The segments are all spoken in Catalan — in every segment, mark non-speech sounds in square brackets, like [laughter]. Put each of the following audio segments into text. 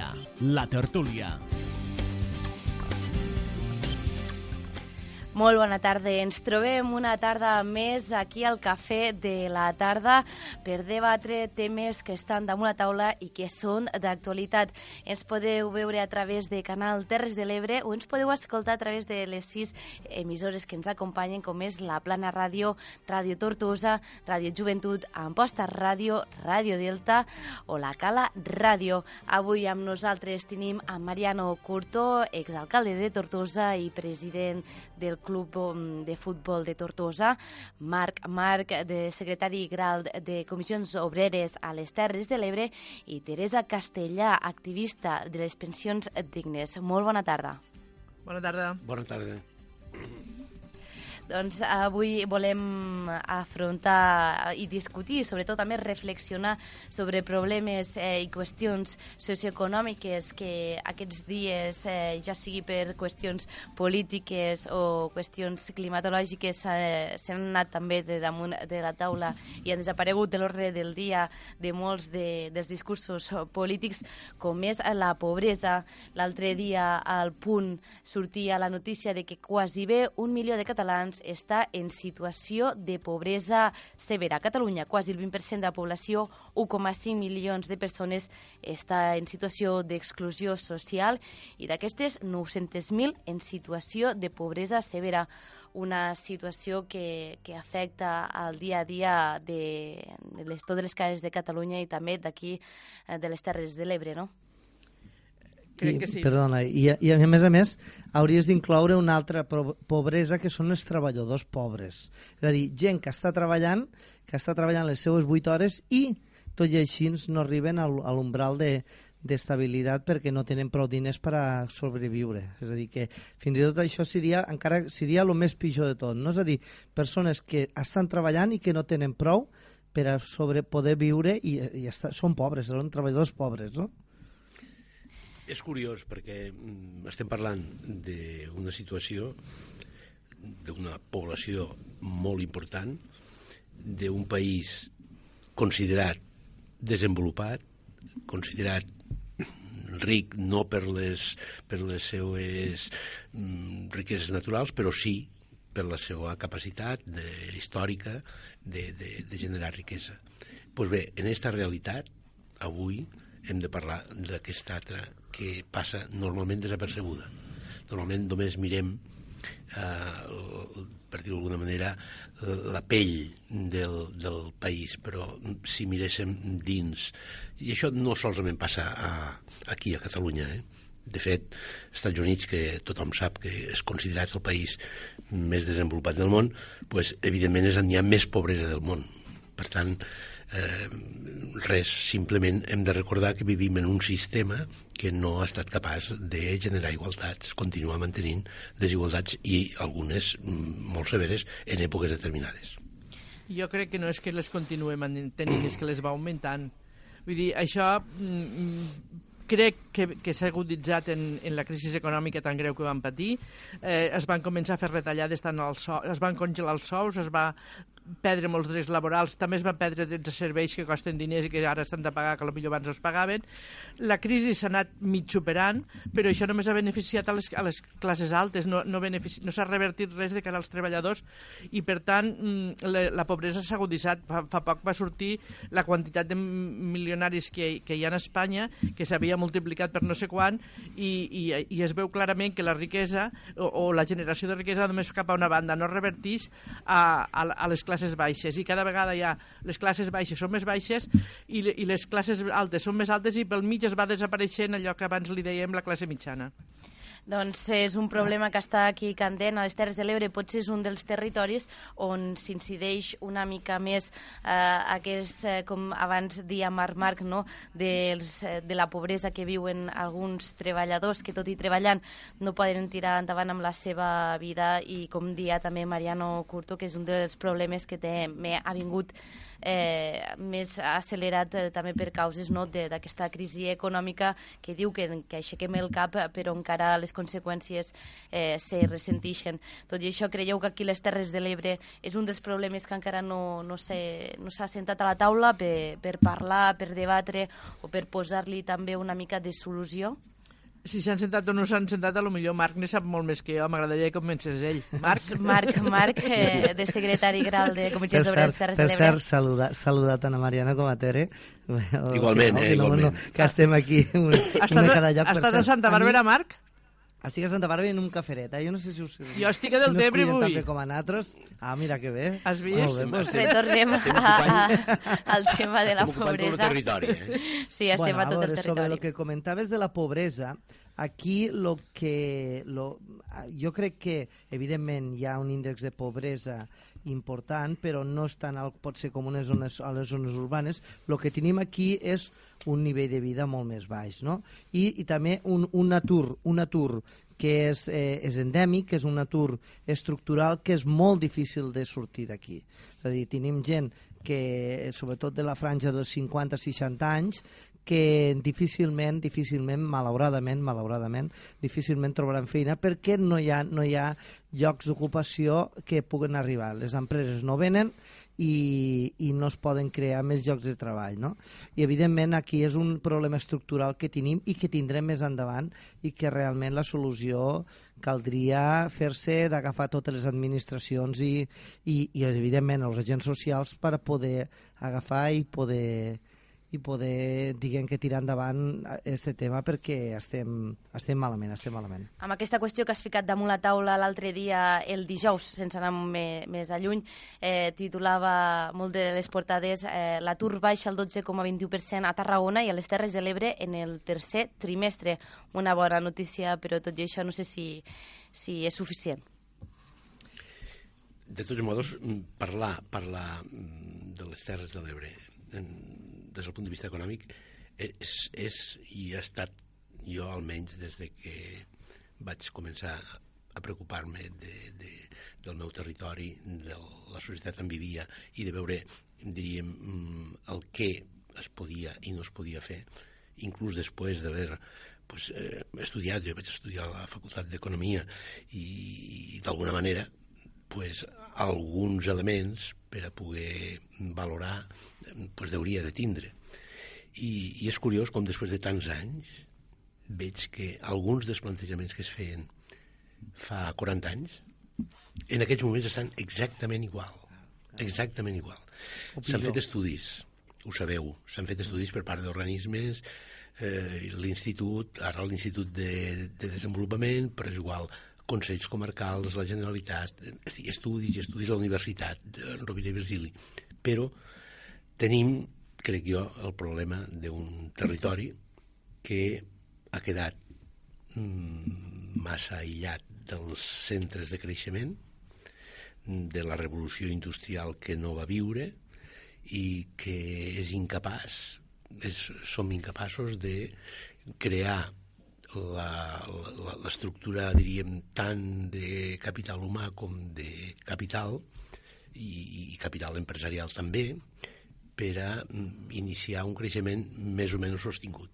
Al dia, la tertúlia. Molt bona tarda. Ens trobem una tarda més aquí al Cafè de la Tarda per debatre temes que estan damunt la taula i que són d'actualitat. Ens podeu veure a través de Canal Terres de l'Ebre o ens podeu escoltar a través de les sis emissores que ens acompanyen, com és la Plana Ràdio, Ràdio Tortosa, Ràdio Joventut, Amposta Ràdio, Ràdio Delta o la Cala Ràdio. Avui amb nosaltres tenim a Mariano Curto, exalcalde de Tortosa i president del Club mm, de Futbol de Tortosa, Marc Marc, de secretari Gral de Comissions Obreres a les Terres de l'Ebre, i Teresa Castellà, activista de les pensions dignes. Molt bona tarda. Bona tarda. Bona tarda. Doncs avui volem afrontar i discutir, sobretot també reflexionar sobre problemes eh, i qüestions socioeconòmiques que aquests dies, eh, ja sigui per qüestions polítiques o qüestions climatològiques, eh, s'han anat també de damunt de la taula i han desaparegut de l'ordre del dia de molts de, dels discursos polítics, com és la pobresa. L'altre dia al punt sortia la notícia de que quasi bé un milió de catalans està en situació de pobresa severa. A Catalunya, quasi el 20% de la població, 1,5 milions de persones, està en situació d'exclusió social i d'aquestes 900.000 en situació de pobresa severa una situació que, que afecta al dia a dia de, de les, totes les cases de Catalunya i també d'aquí, eh, de les Terres de l'Ebre, no? Crec I, que sí. Perdona, i, i a més a més hauries d'incloure una altra pobresa que són els treballadors pobres. És a dir, gent que està treballant, que està treballant les seues 8 hores i tot i així no arriben al- a l'umbral de d'estabilitat perquè no tenen prou diners per a sobreviure. És a dir, que fins i tot això seria encara seria el més pitjor de tot. No? És a dir, persones que estan treballant i que no tenen prou per a sobre poder viure i, i està, són pobres, són treballadors pobres, no? És curiós perquè mm, estem parlant d'una situació d'una població molt important, d'un país considerat desenvolupat, considerat ric no per les, per les seues mm, riqueses naturals, però sí per la seva capacitat de, històrica de, de, de generar riquesa. Doncs pues bé, en aquesta realitat, avui hem de parlar d'aquesta altra que passa normalment desapercebuda. Normalment només mirem, eh, per dir-ho d'alguna manera, la pell del, del país, però si miréssim dins... I això no solament passa a, aquí a Catalunya, eh? De fet, Estats Units, que tothom sap que és considerat el país més desenvolupat del món, pues, evidentment és on hi ha més pobresa del món. Per tant, eh, res, simplement hem de recordar que vivim en un sistema que no ha estat capaç de generar igualtats, continua mantenint desigualtats i algunes mm, molt severes en èpoques determinades. Jo crec que no és que les continuem mantenint, és que les va augmentant. Vull dir, això mm, mm, crec que, que s'ha aguditzat en, en la crisi econòmica tan greu que van patir. Eh, es van començar a fer retallades tant als sous, es van congelar els sous, es va perdre molts drets laborals, també es van perdre drets de serveis que costen diners i que ara s'han de pagar, que potser abans no es pagaven. La crisi s'ha anat mig superant, però això només ha beneficiat a les, a les classes altes, no, no, benefici, no s'ha revertit res de cara als treballadors i, per tant, mm, la, la pobresa s'ha aguditzat. Fa, fa poc va sortir la quantitat de milionaris que, que hi ha en Espanya, que s'havia multiplicat per no sé quan, i, i, i es veu clarament que la riquesa o, o la generació de riquesa només cap a una banda, no revertix a, a, a les classes baixes i cada vegada ja les classes baixes són més baixes i, i les classes altes són més altes i pel mig es va desapareixent allò que abans li dèiem la classe mitjana. Doncs és un problema que està aquí candent a les Terres de l'Ebre. Potser és un dels territoris on s'incideix una mica més eh, aquest, eh, com abans dia Marc Marc, no? Dels, eh, de la pobresa que viuen alguns treballadors que tot i treballant no poden tirar endavant amb la seva vida i com dia també Mariano Curto, que és un dels problemes que també ha vingut eh, més accelerat eh, també per causes no, d'aquesta crisi econòmica que diu que, que aixequem el cap però encara les conseqüències eh, se ressentixen. Tot i això, creieu que aquí les Terres de l'Ebre és un dels problemes que encara no, no s'ha no sentat a la taula per, per parlar, per debatre o per posar-li també una mica de solució? Si s'han sentat o no s'han sentat, a lo millor Marc ne sap molt més que jo. M'agradaria que comencés ell. Marc? [laughs] Marc, Marc eh, de secretari general de Per cert, les Terres per de l'Ebre. cert saluda, saluda tant a Mariana com a Tere. Igualment, Que eh, igualment. No, que estem aquí, un, Estàs, una cada lloc. per estàs a. Santa Bàrbara, Marc? Estic a Santa Bàrbara en un caferet, eh? Jo no sé si us... Jo estic a si no us Deltebre avui. bé com a nosaltres. Ah, mira que bé. Has vist? Molt bé, doncs, Retornem a, a, al tema de la Estem ocupant tot el pobresa. territori, eh? [laughs] Sí, estem bueno, a tot el veure, Sobre territori. el que comentaves de la pobresa, aquí lo que lo, jo crec que evidentment hi ha un índex de pobresa important, però no és tan alt, pot ser com unes zones, a les zones urbanes. El que tenim aquí és un nivell de vida molt més baix, no? I, i també un, un atur, un atur que és, eh, és endèmic, que és un atur estructural que és molt difícil de sortir d'aquí. És a dir, tenim gent que, sobretot de la franja dels 50-60 anys, que difícilment, difícilment, malauradament, malauradament, difícilment trobaran feina perquè no hi ha, no hi ha llocs d'ocupació que puguen arribar. Les empreses no venen i, i no es poden crear més llocs de treball. No? I evidentment aquí és un problema estructural que tenim i que tindrem més endavant i que realment la solució caldria fer-se d'agafar totes les administracions i, i, i evidentment els agents socials per a poder agafar i poder i poder, diguem que tirar endavant aquest tema perquè estem, estem malament, estem malament. Amb aquesta qüestió que has ficat damunt la taula l'altre dia, el dijous, sense anar me, més a lluny, eh, titulava molt de les portades eh, l'atur baixa el 12,21% a Tarragona i a les Terres de l'Ebre en el tercer trimestre. Una bona notícia, però tot i això no sé si, si és suficient. De tots modos, parlar, parlar mm, de les Terres de l'Ebre en- des del punt de vista econòmic és, és i ha estat jo almenys des de que vaig començar a preocupar-me de, de, del meu territori, de la societat on vivia i de veure, diríem, mm, el que es podia i no es podia fer, inclús després d'haver pues, eh, estudiat, jo vaig estudiar a la Facultat d'Economia i, i d'alguna manera pues, alguns elements per a poder valorar pues, hauria de tindre. I, I és curiós com després de tants anys veig que alguns dels plantejaments que es feien fa 40 anys en aquests moments estan exactament igual. Exactament igual. S'han fet estudis, ho sabeu, s'han fet estudis per part d'organismes, eh, l'Institut, ara l'Institut de, de Desenvolupament, però és igual, consells comarcals, la Generalitat, estudis i estudis a la Universitat, de Rovira i Virgili. Però tenim, crec jo, el problema d'un territori que ha quedat mm, massa aïllat dels centres de creixement, de la revolució industrial que no va viure i que és incapaç, és, som incapaços de crear l'estructura, diríem, tant de capital humà com de capital i, i capital empresarial també per a mm, iniciar un creixement més o menys sostingut.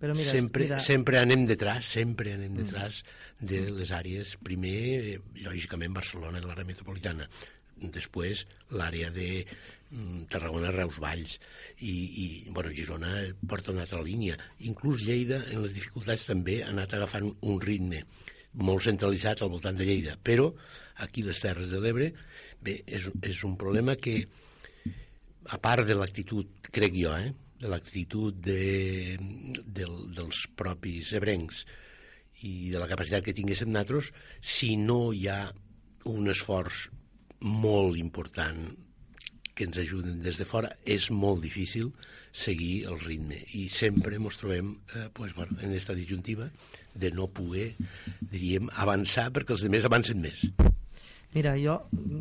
Però mira, sempre, mira- sempre anem detrás, sempre anem detrás de les àrees, primer, eh, lògicament, Barcelona i l'àrea metropolitana, després l'àrea de mm, Tarragona, Reus, Valls, i, i bueno, Girona porta una altra línia. Inclús Lleida, en les dificultats, també ha anat agafant un ritme molt centralitzat al voltant de Lleida, però aquí les Terres de l'Ebre, bé, és, és un problema que, a part de l'actitud, crec jo, eh, de l'actitud de, del, dels propis ebrencs i de la capacitat que tinguéssim nosaltres, si no hi ha un esforç molt important que ens ajuden des de fora, és molt difícil seguir el ritme. I sempre ens trobem eh, pues, bueno, en aquesta disjuntiva de no poder, diríem, avançar perquè els altres avancen més. Mira, jo,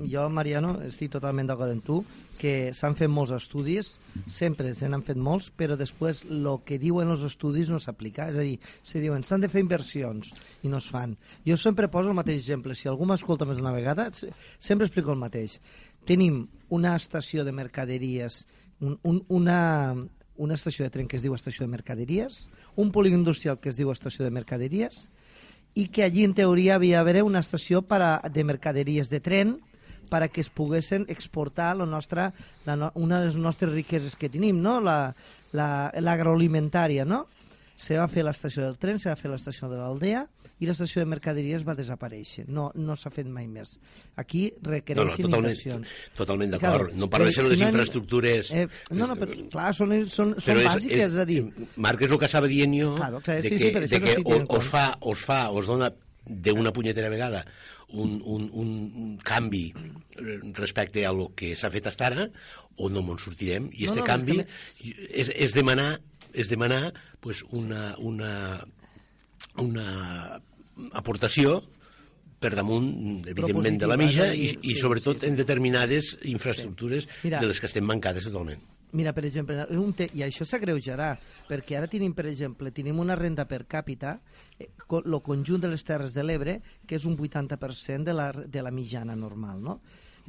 jo Mariano, estic totalment d'acord amb tu, que s'han fet molts estudis, sempre se n'han fet molts, però després el que diuen els estudis no s'aplica. És a dir, se diuen, s'han de fer inversions i no es fan. Jo sempre poso el mateix exemple. Si algú m'escolta més d'una vegada, se- sempre explico el mateix. Tenim una estació de mercaderies, un, un, una, una estació de tren que es diu estació de mercaderies, un polígon industrial que es diu estació de mercaderies, i que allí en teoria havia d'haver una estació para, de mercaderies de tren para que es poguessin exportar la nostra, la no, una de les nostres riqueses que tenim, no? l'agroalimentària, la, la, no? Se va fer l'estació del tren, se va fer l'estació de l'aldea i l'estació de mercaderies va desaparèixer. No, no s'ha fet mai més. Aquí requereixen no, no, totalment, inversions. Totalment d'acord. No parla de ser les si no- infraestructures... Eh, no, no, però, clar, són, són, són Però és, bàsiques, és, a dir... Marc, és el que estava dient jo, Claro, clar, de sí, que, sí, de no que estic o, dient os, fa, os fa, os dona d'una punyetera vegada un, un, un, canvi eh, respecte a lo que s'ha fet fins ara o no me'n sortirem i No, este no, canvi és és, és demanar és demanar pues, una, una, una aportació per damunt, evidentment, de la mitja eh? i, I- sobretot sí, sí. en determinades infraestructures Mira. de les que estem mancades totalment. Mira, per exemple, un te... i això s'agreujarà, perquè ara tenim, per exemple, tenim una renda per càpita, eh, co- lo conjunt de les Terres de l'Ebre, que és un 80% de la, de la mitjana normal, no?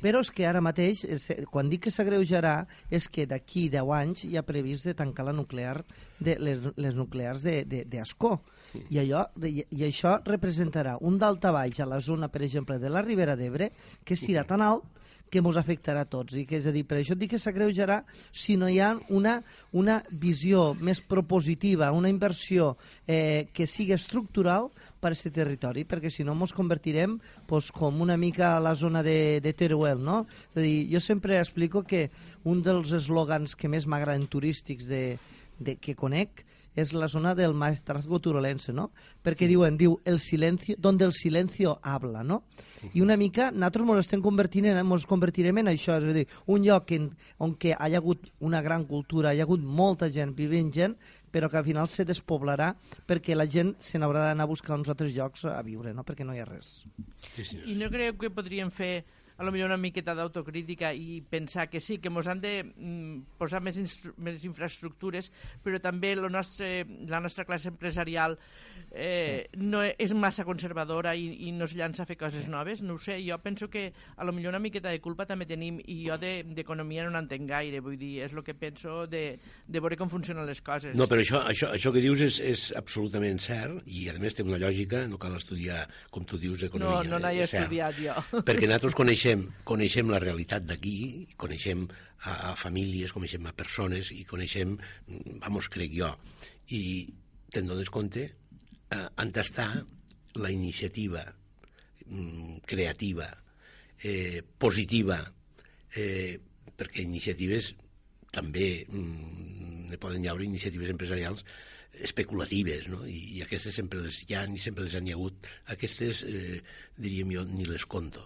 Però és que ara mateix, quan dic que s'agreujarà, és que d'aquí 10 anys hi ha previst de tancar la nuclear de, les, les nuclears d'Ascó. I, allò, i, I això representarà un daltabaix a la zona, per exemple, de la Ribera d'Ebre, que serà tan alt que ens afectarà a tots. I que, és a dir, per això et dic que s'agreujarà si no hi ha una, una visió més propositiva, una inversió eh, que sigui estructural per a aquest territori, perquè si no ens convertirem pues, com una mica a la zona de, de Teruel, no? És a dir, jo sempre explico que un dels eslògans que més m'agraden turístics de, de, que conec és la zona del maestrazgo turolense, no? Perquè diuen, diu, el silencio, donde el silencio habla, no? I una mica nosaltres ens estem convertint en, ens convertirem en això, és a dir, un lloc en, on que hi ha hagut una gran cultura, hi ha hagut molta gent, vivint gent, però que al final se despoblarà perquè la gent se n'haurà d'anar a buscar uns altres llocs a viure, no? perquè no hi ha res. Sí, senyor. I no creu que podríem fer a lo millor una miqueta d'autocrítica i pensar que sí, que ens han de mm, posar més, més infraestructures, però també lo nostre, la nostra classe empresarial eh, sí. no e- és massa conservadora i, i no es llança a fer coses sí. noves. No ho sé, jo penso que a lo millor una miqueta de culpa també tenim i jo de- d'economia no n'entenc gaire, vull dir, és el que penso de, de veure com funcionen les coses. No, però això, això, això que dius és, és absolutament cert i, a més, té una lògica, no cal estudiar, com tu dius, no, economia. no n'he és cert. estudiat jo. Perquè nosaltres coneixem, coneixem la realitat d'aquí, coneixem a, a famílies, coneixem a persones i coneixem, vamos, crec jo, i te'n dones compte eh, on està la iniciativa mm, creativa, eh, positiva, eh, perquè iniciatives també mm, poden hi haure iniciatives empresarials especulatives, no? I, i aquestes sempre les hi ha i sempre les han hi hagut. Aquestes, eh, diríem jo, ni les conto.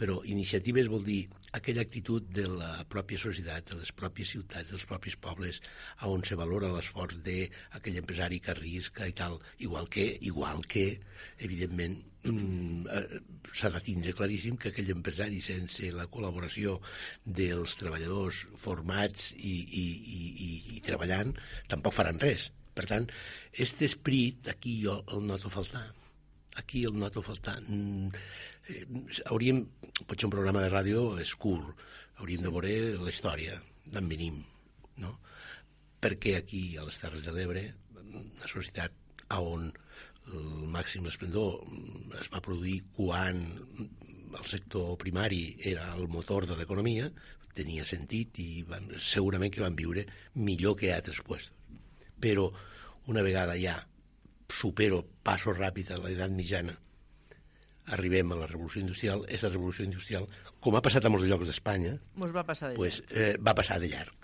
Però iniciatives vol dir aquella actitud de la pròpia societat, de les pròpies ciutats, dels propis pobles, a on se valora l'esforç d'aquell empresari que arrisca i tal, igual que, igual que evidentment, mm, eh, s'ha de tindre claríssim que aquell empresari, sense la col·laboració dels treballadors formats i, i, i, i, treballant, tampoc faran res. Per tant, aquest esperit aquí jo el noto faltar. Aquí el noto faltar. Eh, hauríem, potser un programa de ràdio és curt, hauríem sí. de veure la història, d'on venim, no? Perquè aquí, a les Terres de l'Ebre, una societat on el màxim esplendor es va produir quan el sector primari era el motor de l'economia, tenia sentit i van, segurament que van viure millor que a altres puestos. Però una vegada ja supero, passo ràpid a l'edat mitjana, arribem a la revolució industrial, aquesta revolució industrial, com ha passat a molts llocs d'Espanya, Mos va passar de pues, eh, va passar de llarg.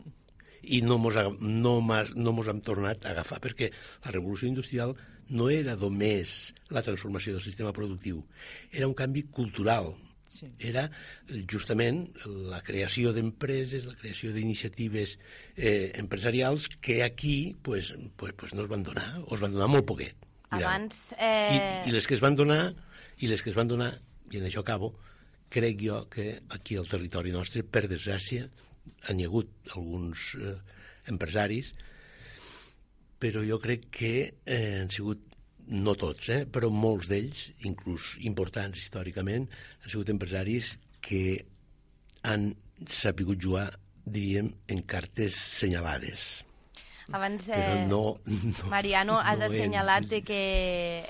I no mos, no, mas- no mos hem tornat a agafar, perquè la revolució industrial no era només la transformació del sistema productiu, era un canvi cultural, Sí. era eh, justament la creació d'empreses, la creació d'iniciatives eh, empresarials que aquí pues, pues, pues no es van donar, o es van donar molt poquet. Abans... Eh... I, I les que es van donar, i les que es van donar, i en això acabo, crec jo que aquí al territori nostre, per desgràcia, han hi hagut alguns eh, empresaris, però jo crec que eh, han sigut no tots, eh, però molts d'ells, inclús importants històricament, han sigut empresaris que han sapigut jugar, diríem, en cartes senyalades. Abans, Però eh, no... no Mariano, has no en- assenyalat de que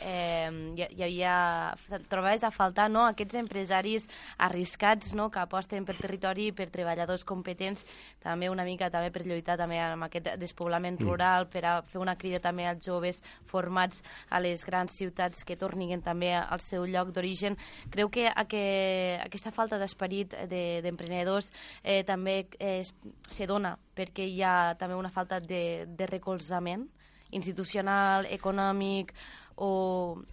eh, hi, havia, trobaves a faltar no, aquests empresaris arriscats no, que aposten per territori i per treballadors competents, també una mica també per lluitar també amb aquest despoblament Mm. rural, per a fer una crida també als joves formats a les grans ciutats que tornin també al seu lloc d'origen. Creu que, a que aquesta falta d'esperit de- d'emprenedors eh, també eh, se dona perquè hi ha també una falta de, de recolzament institucional, econòmic o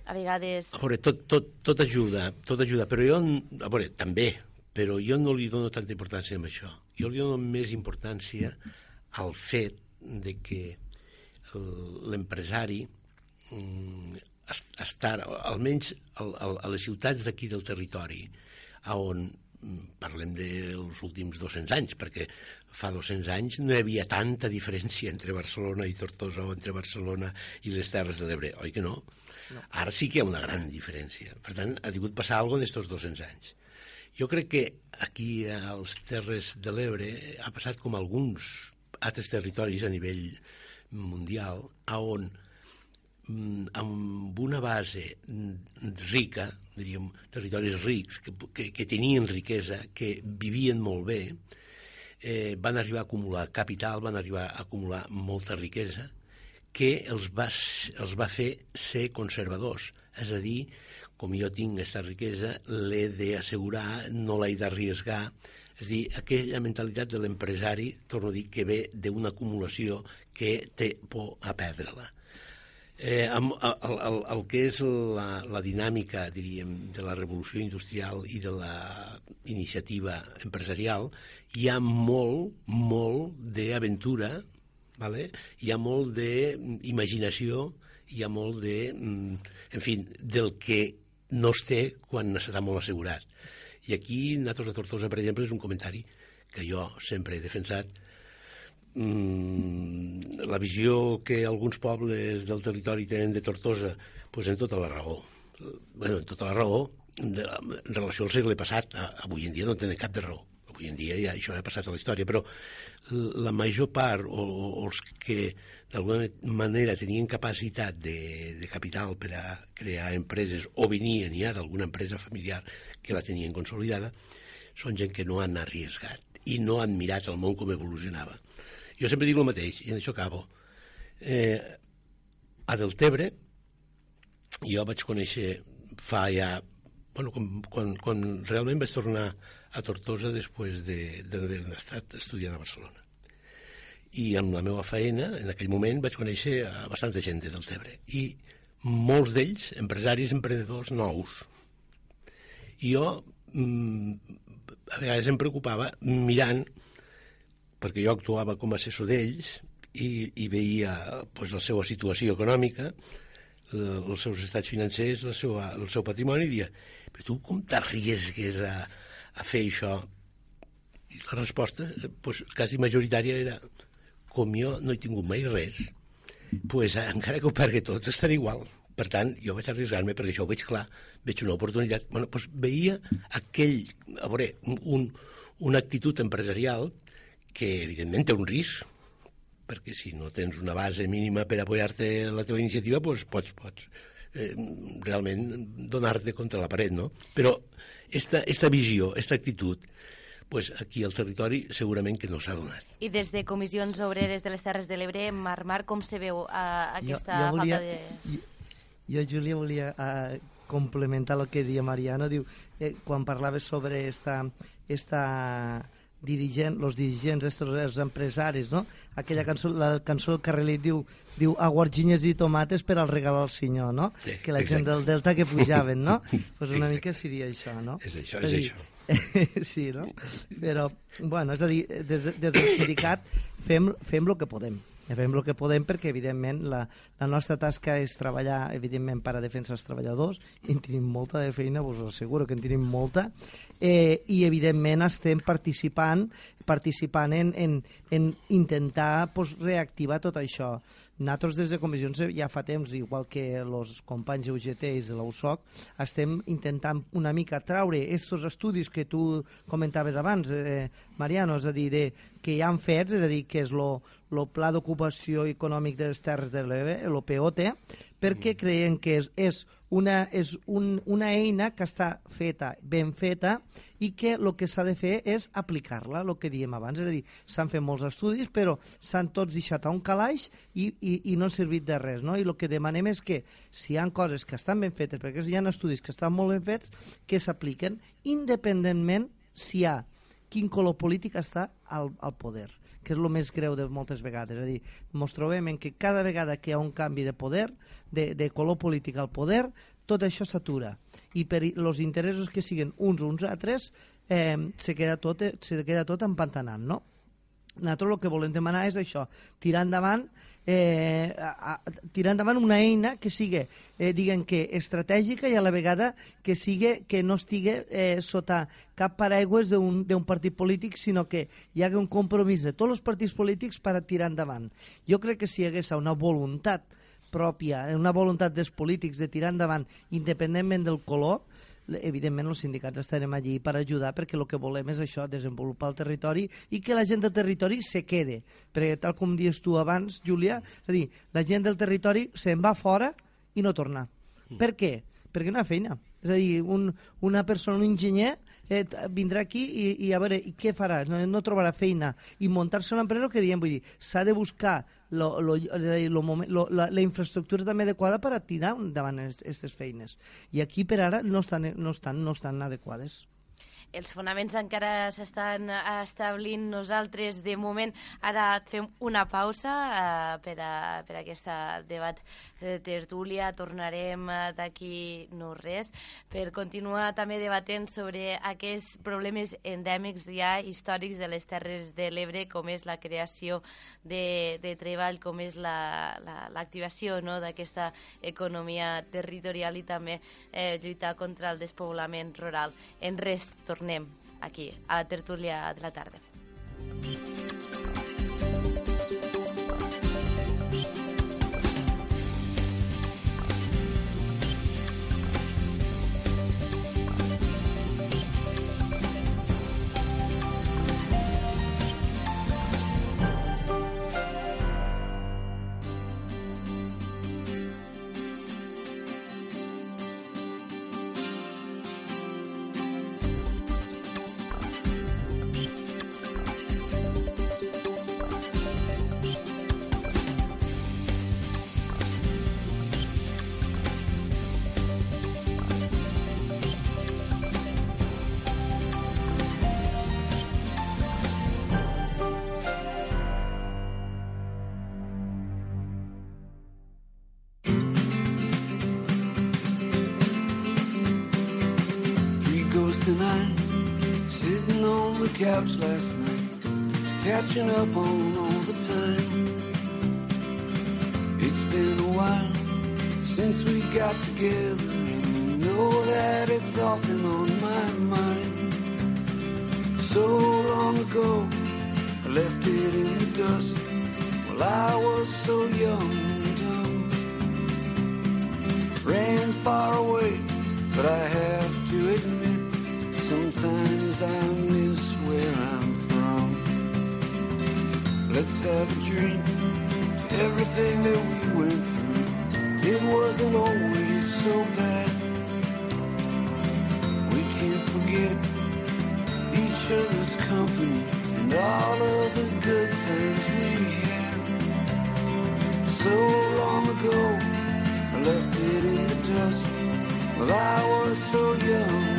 a vegades... A veure, tot, tot, tot ajuda, tot ajuda, però jo, a veure, també, però jo no li dono tanta importància a això. Jo li dono més importància al fet de que l'empresari mm, est- estar, almenys al, al, a les ciutats d'aquí del territori, on mm, parlem dels últims 200 anys, perquè fa 200 anys no hi havia tanta diferència entre Barcelona i Tortosa o entre Barcelona i les Terres de l'Ebre, oi que no? no? Ara sí que hi ha una gran diferència. Per tant, ha tingut passar alguna cosa d'estos 200 anys. Jo crec que aquí als Terres de l'Ebre ha passat com alguns altres territoris a nivell mundial, a on mm, amb una base mm, rica, diríem, territoris rics, que, que, que tenien riquesa, que vivien molt bé, eh, van arribar a acumular capital, van arribar a acumular molta riquesa, que els va, els va fer ser conservadors. És a dir, com jo tinc aquesta riquesa, l'he d'assegurar, no l'he d'arriesgar. És a dir, aquella mentalitat de l'empresari, torno a dir, que ve d'una acumulació que té por a perdre-la. Eh, amb, el, el, el que és la, la dinàmica, diríem, de la revolució industrial i de la iniciativa empresarial, hi ha molt, molt d'aventura, vale? hi ha molt d'imaginació, hi ha molt de, mm, en fi, del que no es té quan s'està molt assegurat. I aquí, Natos de Tortosa, per exemple, és un comentari que jo sempre he defensat, mm, la visió que alguns pobles del territori tenen de Tortosa, pues en tota la raó. bueno, en tota la raó, de, en relació al segle passat, a, avui en dia no en tenen cap de raó. Avui en dia ja això ha passat a la història, però la major part, o, o els que d'alguna manera tenien capacitat de, de capital per a crear empreses o venien ja d'alguna empresa familiar que la tenien consolidada, són gent que no han arriesgat i no han mirat el món com evolucionava. Jo sempre dic el mateix, i en això acabo. Eh, a Deltebre, jo vaig conèixer fa ja... Bueno, quan, quan, quan realment vaig tornar a Tortosa després de- de, estat estudiant a Barcelona. I amb la meva feina, en aquell moment, vaig conèixer a bastanta gent de Deltebre. I molts d'ells, empresaris, emprenedors nous. I jo, mm, a vegades em preocupava mirant perquè jo actuava com a assessor d'ells i, i veia pues, la seva situació econòmica, el- els seus estats financers, la seva, el seu patrimoni, i dia, però tu com t'arriesgues a, a fer això? I la resposta, pues, quasi majoritària, era com jo no he tingut mai res, pues, encara que ho pergui tot, estarà igual. Per tant, jo vaig arriesgar-me perquè això ho veig clar, veig una oportunitat. Bueno, doncs veia aquell, a veure, un, una actitud empresarial que evidentment té un risc, perquè si no tens una base mínima per apoyar-te la teva iniciativa, doncs pots, pots eh, realment donar-te contra la paret, no? Però esta, esta visió, esta actitud, pues aquí al territori segurament que no s'ha donat. I des de comissions obreres de les Terres de l'Ebre, Mar Mar, com se veu uh, aquesta volia, falta de... Jo, jo, Júlia, volia uh, complementar el que deia Mariano. Diu, eh, quan parlaves sobre esta, esta dirigent, los dirigents, estos, els empresaris, no? Aquella cançó, la cançó del Carrelit diu, diu aguarginyes i tomates per al regal al senyor, no? Sí, que la gent exacte. del Delta que pujaven, no? [laughs] pues una Exacte. mica seria això, no? És això, a és dir, això. [laughs] sí, no? Però, bueno, és a dir, des, de- des del sindicat fem, fem el que podem. Fem el que podem perquè, evidentment, la, la nostra tasca és treballar, evidentment, per a defensa dels treballadors i en tenim molta de feina, ho asseguro que en tenim molta, eh, i, evidentment, estem participant participant en, en, en intentar pues, reactivar tot això. Nosaltres des de comissions ja fa temps, igual que els companys UGT i de l'USOC, estem intentant una mica traure aquests estudis que tu comentaves abans, eh, Mariano, és a dir, de, que ja han fets, és a dir, que és el Pla d'Ocupació Econòmic de les Terres de l'Ebre, el POT, perquè creiem que és, és, una, és un, una eina que està feta, ben feta, i que el que s'ha de fer és aplicar-la, el que diem abans. És a dir, s'han fet molts estudis, però s'han tots deixat a un calaix i, i, i no han servit de res. No? I el que demanem és que, si hi ha coses que estan ben fetes, perquè hi ha estudis que estan molt ben fets, que s'apliquen independentment si hi ha quin color polític està al, al poder que és el més greu de moltes vegades. És a dir, ens trobem en que cada vegada que hi ha un canvi de poder, de, de color polític al poder, tot això s'atura. I per els interessos que siguin uns uns altres, eh, se, queda tot, se queda tot empantanant, no? Nosaltres el que volem demanar és això, tirar endavant eh, a, a, tirar endavant una eina que sigui, eh, diguem que estratègica i a la vegada que sigui que no estigui eh, sota cap paraigües d'un partit polític, sinó que hi hagi un compromís de tots els partits polítics per a tirar endavant. Jo crec que si hi hagués una voluntat pròpia, una voluntat dels polítics de tirar endavant independentment del color, evidentment els sindicats estarem allí per ajudar perquè el que volem és això, desenvolupar el territori i que la gent del territori se quede. Perquè tal com dius tu abans, Júlia, és a dir, la gent del territori se'n va fora i no torna. Mm. Per què? Perquè no hi ha feina. És a dir, un, una persona, un enginyer, eh, vindrà aquí i, i a veure, i què farà? No, no trobarà feina. I muntar-se una empresa, que diem, vull dir, s'ha de buscar lo, lo, lo, moment, lo, la, la infraestructura també adequada per a tirar endavant aquestes feines. I aquí per ara no estan, no estan, no estan adequades els fonaments encara s'estan establint nosaltres de moment. Ara fem una pausa uh, per, a, per a aquesta debat de tertúlia. Tornarem uh, d'aquí no res. Per continuar també debatent sobre aquests problemes endèmics ja històrics de les Terres de l'Ebre com és la creació de, de treball com és l'activació la, la, no, d'aquesta economia territorial i també eh, lluitar contra el despoblament rural. En res tornem aquí, a la tertúlia de la tarda. Couch last night, catching up on all the time. It's been a while since we got together, and you know that it's often on my mind. So long ago, I left it in the dust while I was so young and dumb. Ran far away, but I have to admit, sometimes I miss where I'm from. Let's have a drink to everything that we went through. It wasn't always so bad. We can't forget each other's company and all of the good times we had. So long ago, I left it in the dust. Well, I was so young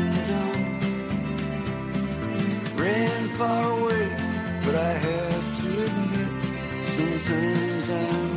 ran far away, but I have to admit, sometimes I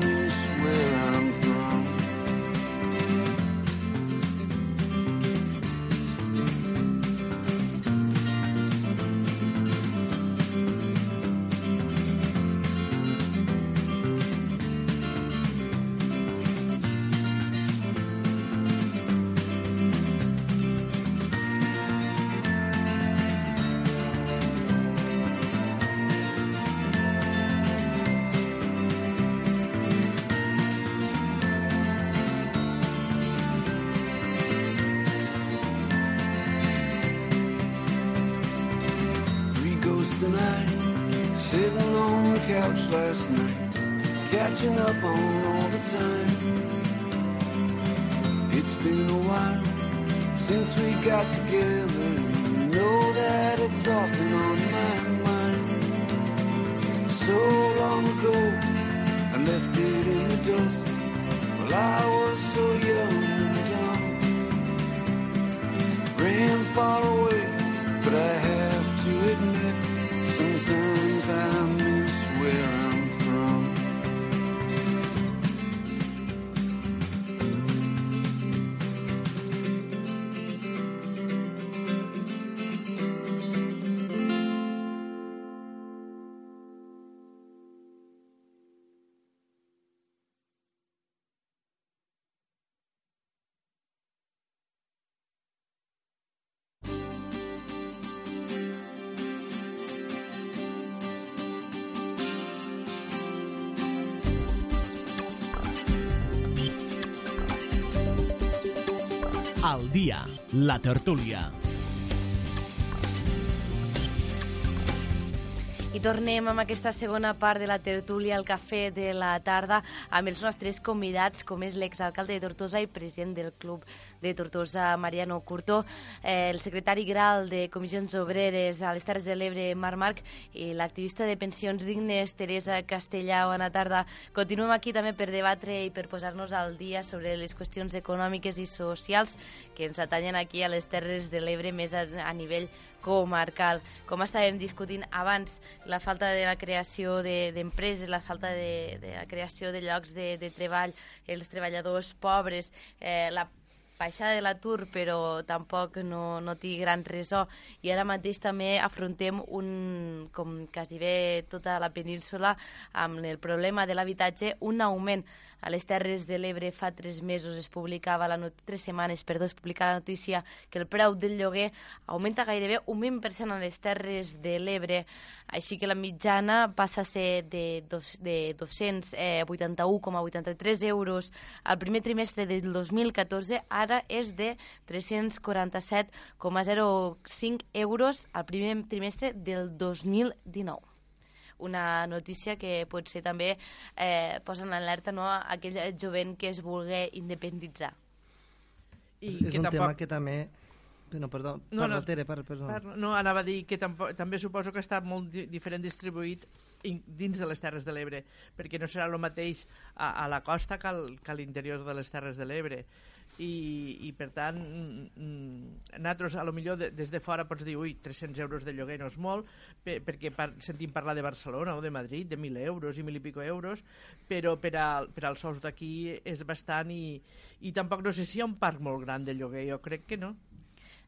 catching up on all the time. It's been a while since we got together, you know that it's often on my mind. So long ago, I left it in the dust. Well, I was so young and dumb. Ran far away, la tertúlia. Tornem amb aquesta segona part de la tertúlia al cafè de la tarda amb els nostres convidats, com és l'exalcalde de Tortosa i president del Club de Tortosa, Mariano Curtó, eh, el secretari Gral de Comissions Obreres a les Terres de l'Ebre, Marc Marc, i l'activista de Pensions Dignes, Teresa Castellà. Bona tarda. Continuem aquí també per debatre i per posar-nos al dia sobre les qüestions econòmiques i socials que ens atanyen aquí a les Terres de l'Ebre més a, a nivell comarcal. Com estàvem discutint abans, la falta de la creació de- d'empreses, de, la falta de, de la creació de llocs de, de treball, els treballadors pobres, eh, la baixada de l'atur però tampoc no, no té gran resó i ara mateix també afrontem un, com quasi bé tota la península amb el problema de l'habitatge, un augment a les Terres de l'Ebre fa tres mesos es publicava, la not tres setmanes, perdó, es publicava la notícia que el preu del lloguer augmenta gairebé un 20% a les Terres de l'Ebre, així que la mitjana passa a ser de, de 281,83 euros al primer trimestre del 2014, ara és de 347,05 euros al primer trimestre del 2019 una notícia que potser també eh, posa en alerta no, a aquell jovent que es vulgui independitzar. I és que un tampoc... tema que també... No, perdó, No, parla, no. Tere, parla, perdó. Parla- No, anava a dir que tampoc, també suposo que està molt di diferent distribuït in, dins de les Terres de l'Ebre, perquè no serà el mateix a, a la costa que, al, que a l'interior de les Terres de l'Ebre. I, I, per tant, mm, mm, nosaltres, a lo millor, de, des de fora pots dir, ui, 300 euros de lloguer no és molt, pe, perquè par, sentim parlar de Barcelona o de Madrid, de 1.000 euros i 1.000 i pico euros, però per, a, per als sous d'aquí és bastant i, i tampoc no sé si hi ha un parc molt gran de lloguer, jo crec que no.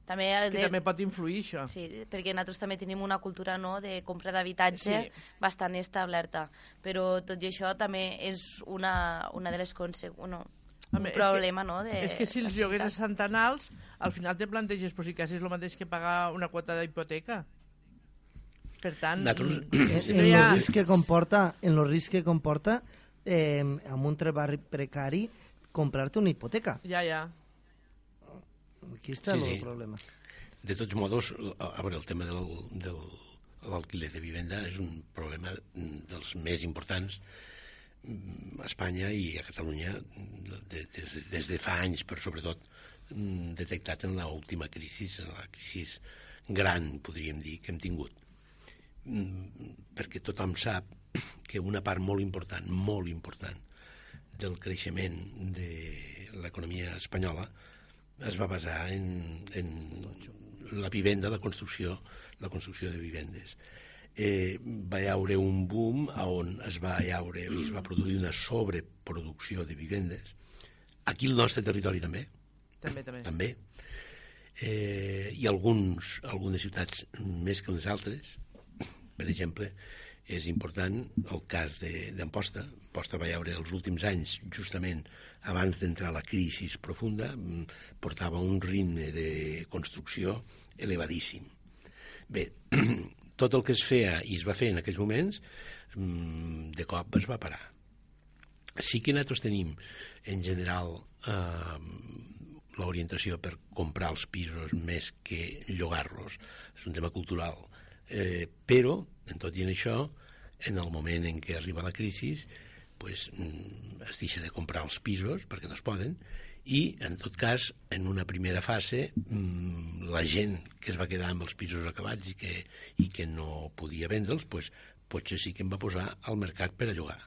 També, Que de, també pot influir això. Sí, perquè nosaltres també tenim una cultura no, de compra d'habitatge Sí. bastant establerta, però tot i això també és una, una de les conseqüències, no, Home, problema, que, no? De és que si els lloguers estan tan alts, al final te planteges pues, si quasi és el mateix que pagar una quota d'hipoteca. Per tant, Nosaltres- [clears throat] mm, En, en el risc que comporta, en el risc que comporta eh, amb un treball precari comprar-te una hipoteca. Ja, ja. Aquí està Sí, el sí. problema. De tots modos, a veure, el tema del, del l'alquiler de vivenda és un problema mm, dels més importants a Espanya i a Catalunya de, des, de, des de fa anys, però sobretot mm, detectat en l'última crisi, en la crisi gran, podríem dir, que hem tingut. Mm, Perquè tothom sap que una part molt important, molt important, del creixement de l'economia espanyola es va basar en, en la vivenda, la construcció, la construcció de vivendes. Eh, va hi haure un boom on es va haure i es va produir una sobreproducció de vivendes. Aquí al nostre territori també, També, també. també. Eh, I alguns, algunes ciutats més que unes altres, per exemple, és important el cas de- d'Amposta. Amposta va haure els últims anys, justament abans d'entrar la crisi profunda, mm, portava un ritme de construcció elevadíssim. Bé, [clears throat] tot el que es feia i es va fer en aquells moments, mm, de cop es va parar. Sí que nosaltres tenim, en general, eh, l'orientació per comprar els pisos més que llogar-los. És un tema cultural. Eh, però, en tot i en això, en el moment en què arriba la crisi pues, mm, es deixa de comprar els pisos perquè no es poden i, en tot cas, en una primera fase, mm, la gent que es va quedar amb els pisos acabats i que, i que no podia vendre'ls, pues, potser sí que em va posar al mercat per a llogar.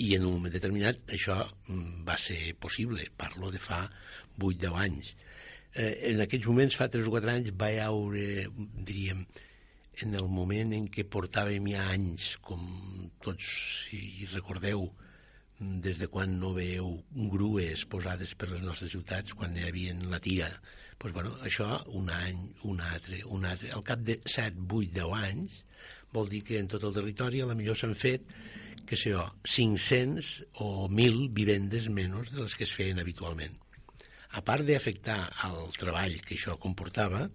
I en un moment determinat això mm, va ser possible. Parlo de fa 8-10 anys. Eh, en aquests moments, fa 3 o 4 anys, va haure, diríem, en el moment en què portàvem ja anys, com tots, si recordeu, des de quan no veieu grues posades per les nostres ciutats, quan hi havia la tira, doncs, bueno, això un any, un altre, un altre. Al cap de 7, 8, 10 anys, vol dir que en tot el territori a la millor s'han fet que sé jo, 500 o 1.000 vivendes menys de les que es feien habitualment. A part d'afectar al treball que això comportava,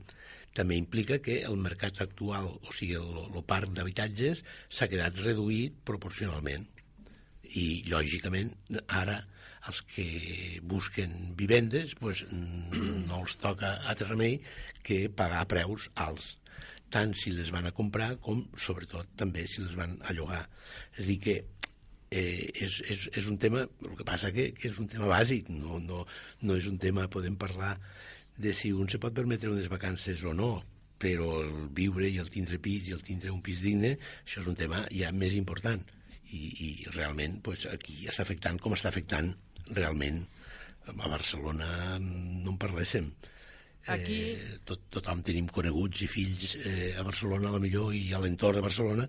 també implica que el mercat actual, o sigui, el, el parc d'habitatges, s'ha quedat reduït proporcionalment. I, lògicament, ara els que busquen vivendes pues, no els toca altre remei que pagar preus alts tant si les van a comprar com, sobretot, també si les van a llogar. És a dir, que eh, és, és, és un tema, el que passa que, que és un tema bàsic, no, no, no és un tema, podem parlar de si un se pot permetre unes vacances o no, però el viure i el tindre pis i el tindre un pis digne, això és un tema ja més important. I, i realment pues, aquí està afectant com està afectant realment a Barcelona no en parléssim. Aquí... Eh, tot, tothom tenim coneguts i fills eh, a Barcelona, a la millor, i a l'entorn de Barcelona,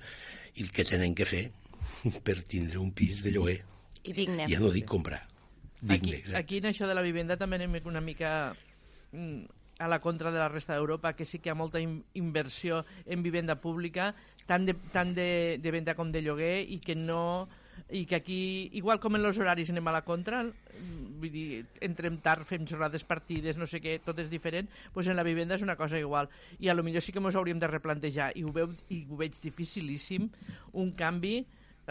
i el que tenen que fer [laughs] per tindre un pis de lloguer. I digne. Ja no dic comprar. Digne, Aquí, aquí en això de la vivenda també anem una mica mm, a la contra de la resta d'Europa, que sí que hi ha molta in inversió en vivenda pública, tant, de, tant de, de venda com de lloguer, i que no i que aquí, igual com en els horaris anem a la contra, vull dir, entrem tard, fem jornades partides, no sé què, tot és diferent, doncs en la vivenda és una cosa igual. I a lo millor sí que ens hauríem de replantejar, i ho, veu, i ho veig dificilíssim, un canvi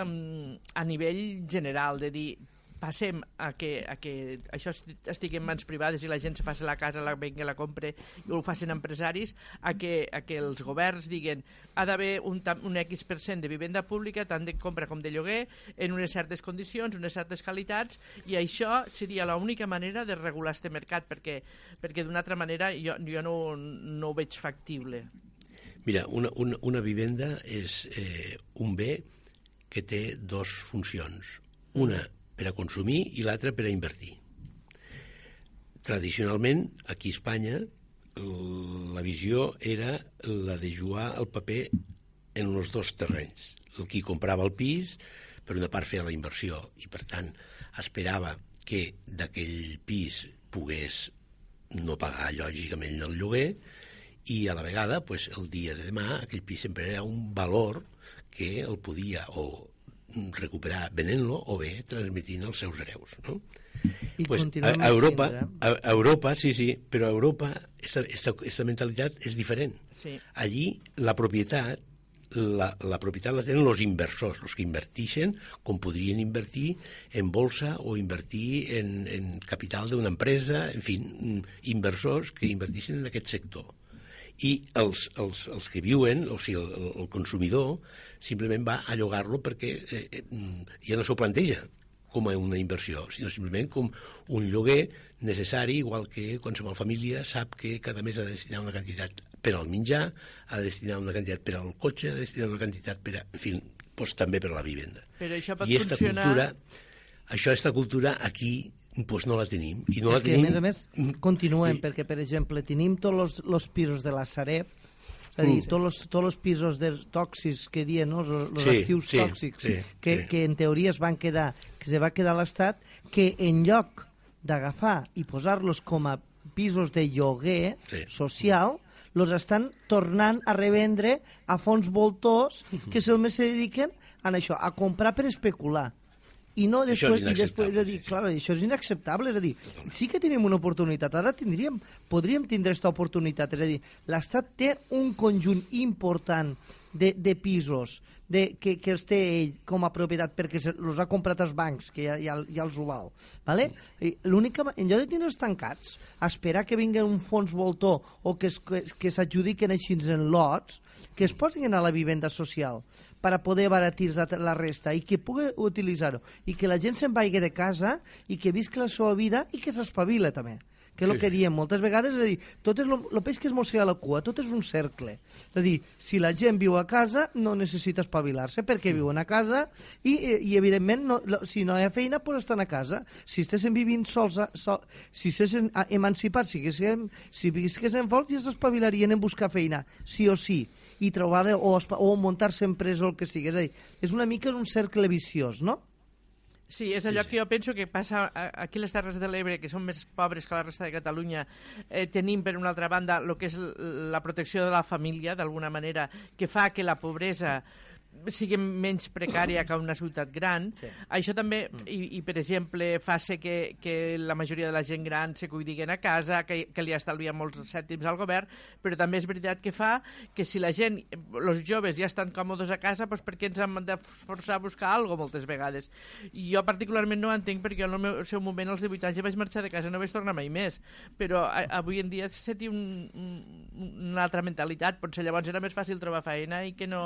um, a nivell general, de dir, passem a que, a que això est- estigui en mans privades i la gent se faci la casa, la venga, la compre i ho facin empresaris, a que, a que els governs diguen ha d'haver un, un X% de vivenda pública, tant de compra com de lloguer, en unes certes condicions, unes certes qualitats, i això seria l'única manera de regular este mercat, perquè, perquè d'una altra manera jo, jo no, no ho veig factible. Mira, una, una, una vivenda és eh, un bé que té dos funcions. Una per a consumir i l'altra per a invertir. Tradicionalment, aquí a Espanya, la visió era la de jugar el paper en els dos terrenys. El qui comprava el pis, per una part feia la inversió i, per tant, esperava que d'aquell pis pogués no pagar lògicament el lloguer i a la vegada, pues, el dia de demà, aquell pis sempre era un valor que el podia o recuperar venent-lo o bé transmitint als seus hereus. No? I pues, a, a Europa, eh? a, a Europa, sí, sí, però a Europa esta, esta, esta mentalitat és diferent. Sí. Allí la propietat la, la propietat la tenen els inversors, els que invertixen com podrien invertir en bolsa o invertir en, en capital d'una empresa, en fi, mm, inversors que invertixen en aquest sector. I els, els, els que viuen, o sigui, el, el consumidor, simplement va a llogar-lo perquè eh, eh, mm, ja no s'ho planteja com a una inversió, sinó simplement com un lloguer necessari, igual que qualsevol família sap que cada mes ha de destinar una quantitat per al menjar, ha de destinar una quantitat per al cotxe, ha de destinar una quantitat per a... En fi, doncs també per a la vivenda. Però això pot I esta funcionar... cultura, això, esta cultura aquí doncs no la tenim. I no la és que, a tenim... més a més, continuem, perquè, per exemple, tenim tots els pisos de la Sareb, és a dir, Mm. tots els, tots pisos de tòxics que diuen, no? els, Sí, actius sí, tòxics, sí, que, sí. que en teoria es van quedar, que se va quedar a l'Estat, que en lloc d'agafar i posar-los com a pisos de lloguer Sí. social, los estan tornant a revendre a fons voltors [laughs] que se'ls se dediquen a això, a comprar per especular. I no després, i després és a dir, clar, això és inacceptable, és a dir, sí que tenim una oportunitat, ara tindríem, podríem tindre aquesta oportunitat, és a dir, l'Estat té un conjunt important de, de pisos de, que, que els té ell com a propietat perquè els ha comprat els bancs, que ja, ja, ja els ho val. Vale? L'única, en lloc de tenir-los tancats, esperar que vingui un fons voltor o que, es, que, que s'adjudiquen així en lots, que es posin a la vivenda social per a poder abaratir la resta i que pugui utilitzar-ho i que la gent se'n vagi de casa i que visqui la seva vida i que s'espavila també que és el Sí, que sí. diem moltes vegades, és a dir, tot és lo, lo peix que es mossega la cua, tot és un cercle. És a dir, si la gent viu a casa, no necessita espavilar-se perquè viuen a casa i, i evidentment, no, lo- si no hi ha feina, doncs estan a casa. Si estessin vivint sols, a, so, si estessin a- emancipats, si, haguéssim, si visquessin fort, ja s'espavilarien en buscar feina, sí o sí i trobar o, o muntar-se empresa o el que sigui. És a dir, és una mica un cercle viciós, no? Sí, és allò que jo penso que passa aquí a les Terres de l'Ebre, que són més pobres que la resta de Catalunya, eh, tenim, per una altra banda, el que és la protecció de la família, d'alguna manera, que fa que la pobresa sigui menys precària que una ciutat gran. Sí. Això també, i, i per exemple, fa ser que, que la majoria de la gent gran se cuidiguen a casa, que, que li estalvia molts cèntims al govern, però també és veritat que fa que si la gent, els joves ja estan còmodes a casa, doncs per què ens hem de forçar a buscar alguna moltes vegades? I jo particularment no ho entenc perquè en el meu seu moment, als 18 anys, ja vaig marxar de casa no vaig tornar mai més. Però a, avui en dia se té un, un, una altra mentalitat. Potser llavors era més fàcil trobar feina i que no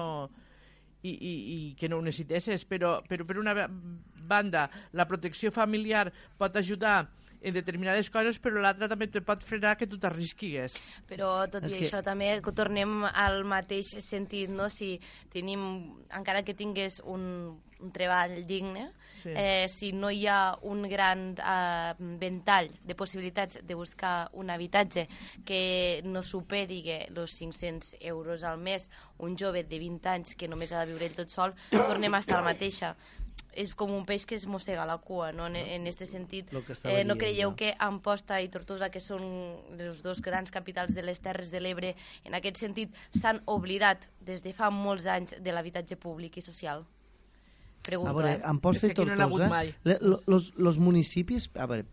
i, i, i que no ho necessitessis, però, però per una ba- banda la protecció familiar pot ajudar en determinades coses, però l'altra també te pot frenar que tu t'arrisquis. Però tot És i que- això també tornem al mateix sentit, no? Si tenim, encara que tingués un, un treball digne, Sí. eh, si no hi ha un gran eh, ventall de possibilitats de buscar un habitatge que no superi els 500 euros al mes, un jove de 20 anys que només ha de viure ell tot sol, tornem a estar la mateixa és com un peix que es mossega la cua, no? En, en este sentit, eh, no creieu no? que Amposta i Tortosa, que són els dos grans capitals de les Terres de l'Ebre, en aquest sentit s'han oblidat des de fa molts anys de l'habitatge públic i social? Pregunto, A veure, eh? Amposta i no Tortosa, lo- los, los municipis, a veure,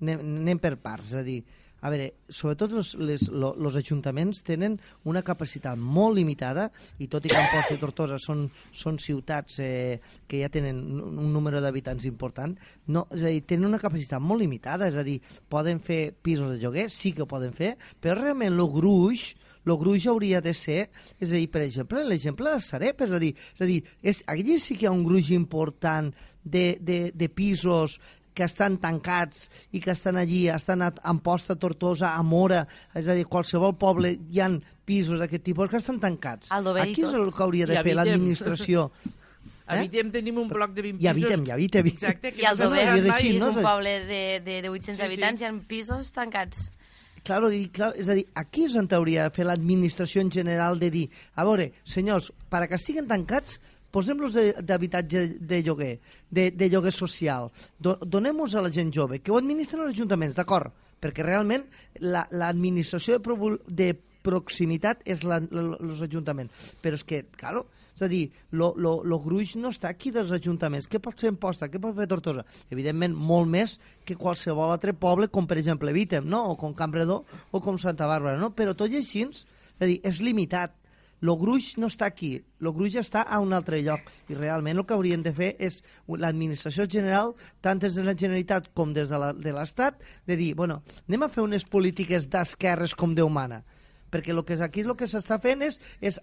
anem, anem per parts, és a dir, a veure, sobretot els les, lo, ajuntaments tenen una capacitat molt limitada i tot i que Amposta i Tortosa són, són ciutats eh, que ja tenen un, número d'habitants important, no, és a dir, tenen una capacitat molt limitada, és a dir, poden fer pisos de lloguer, sí que poden fer, però realment el gruix el gruix hauria de ser, és a dir, per exemple, l'exemple de Sareb, és a dir, és a dir és, allí sí que hi ha un gruix important de, de, de pisos que estan tancats i que estan allí, estan a Amposta, Tortosa, a Mora, és a dir, qualsevol poble hi han pisos d'aquest tipus que estan tancats. Aquí és el que hauria de I fer l'administració. [laughs] A Eh? Vitem tenim un bloc de 20 I a pisos... Vitem, i a Vitem. Exacte, que I al no Dover tancat és així, és no? un poble de, de, de 800 Sí, sí. habitants i hi ha pisos tancats. Claro, i, clar, és a dir, aquí és on hauria de fer l'administració en general de dir, a veure, senyors, per que estiguin tancats, posem-los de- d'habitatge de, lloguer, de, de lloguer social, Do, donem-los a la gent jove, que ho administren els ajuntaments, d'acord, perquè realment la- l'administració de, provu- de proximitat és la, la, els ajuntaments. Però és que, claro, és a dir, lo gruix no està aquí dels ajuntaments. Què pot fer Amposta? Què pot fer Tortosa? Evidentment, molt més que qualsevol altre poble, com per exemple Vítem, no? o com Campredó, o com Santa Bàrbara, no? Però tot i així, és a dir, és limitat. Lo gruix no està aquí, lo gruix està a un altre lloc i realment el que haurien de fer és l'administració general, tant des de la Generalitat com des de la- de l'Estat, de dir, bueno, anem a fer unes polítiques d'esquerres com Déu mana, perquè el que és aquí el que s'està fent és, és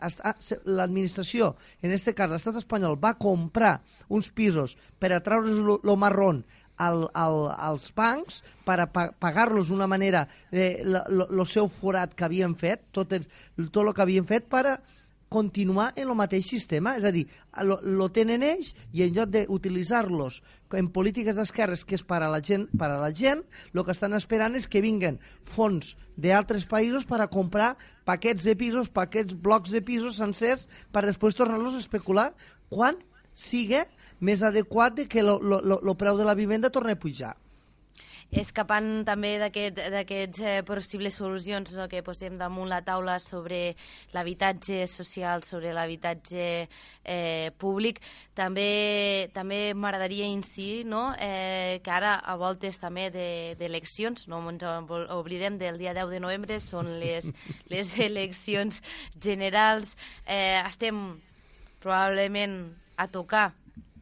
l'administració, en aquest cas l'estat espanyol, va comprar uns pisos per a treure's lo, lo marrón al, al, als bancs per a pa pagar-los d'una manera eh, el seu forat que havien fet, tot el, tot el que havien fet per a continuar en el mateix sistema, és a dir, lo, tenen ells i en lloc d'utilitzar-los en polítiques d'esquerres que és per a la gent, per a la gent, el que estan esperant és que vinguen fons d'altres països per a comprar paquets de pisos, paquets, blocs de pisos sencers per després tornar-los a especular quan siga més adequat de que el preu de la vivenda torni a pujar. escapant també d'aquest- d'aquests eh, possibles solucions no, que posem damunt la taula sobre l'habitatge social, sobre l'habitatge eh, públic, també també m'agradaria incidir no, eh, que ara a voltes també de- d'eleccions, no ens obl- oblidem del dia 10 de novembre, són les, [laughs] les eleccions generals, eh, estem probablement a tocar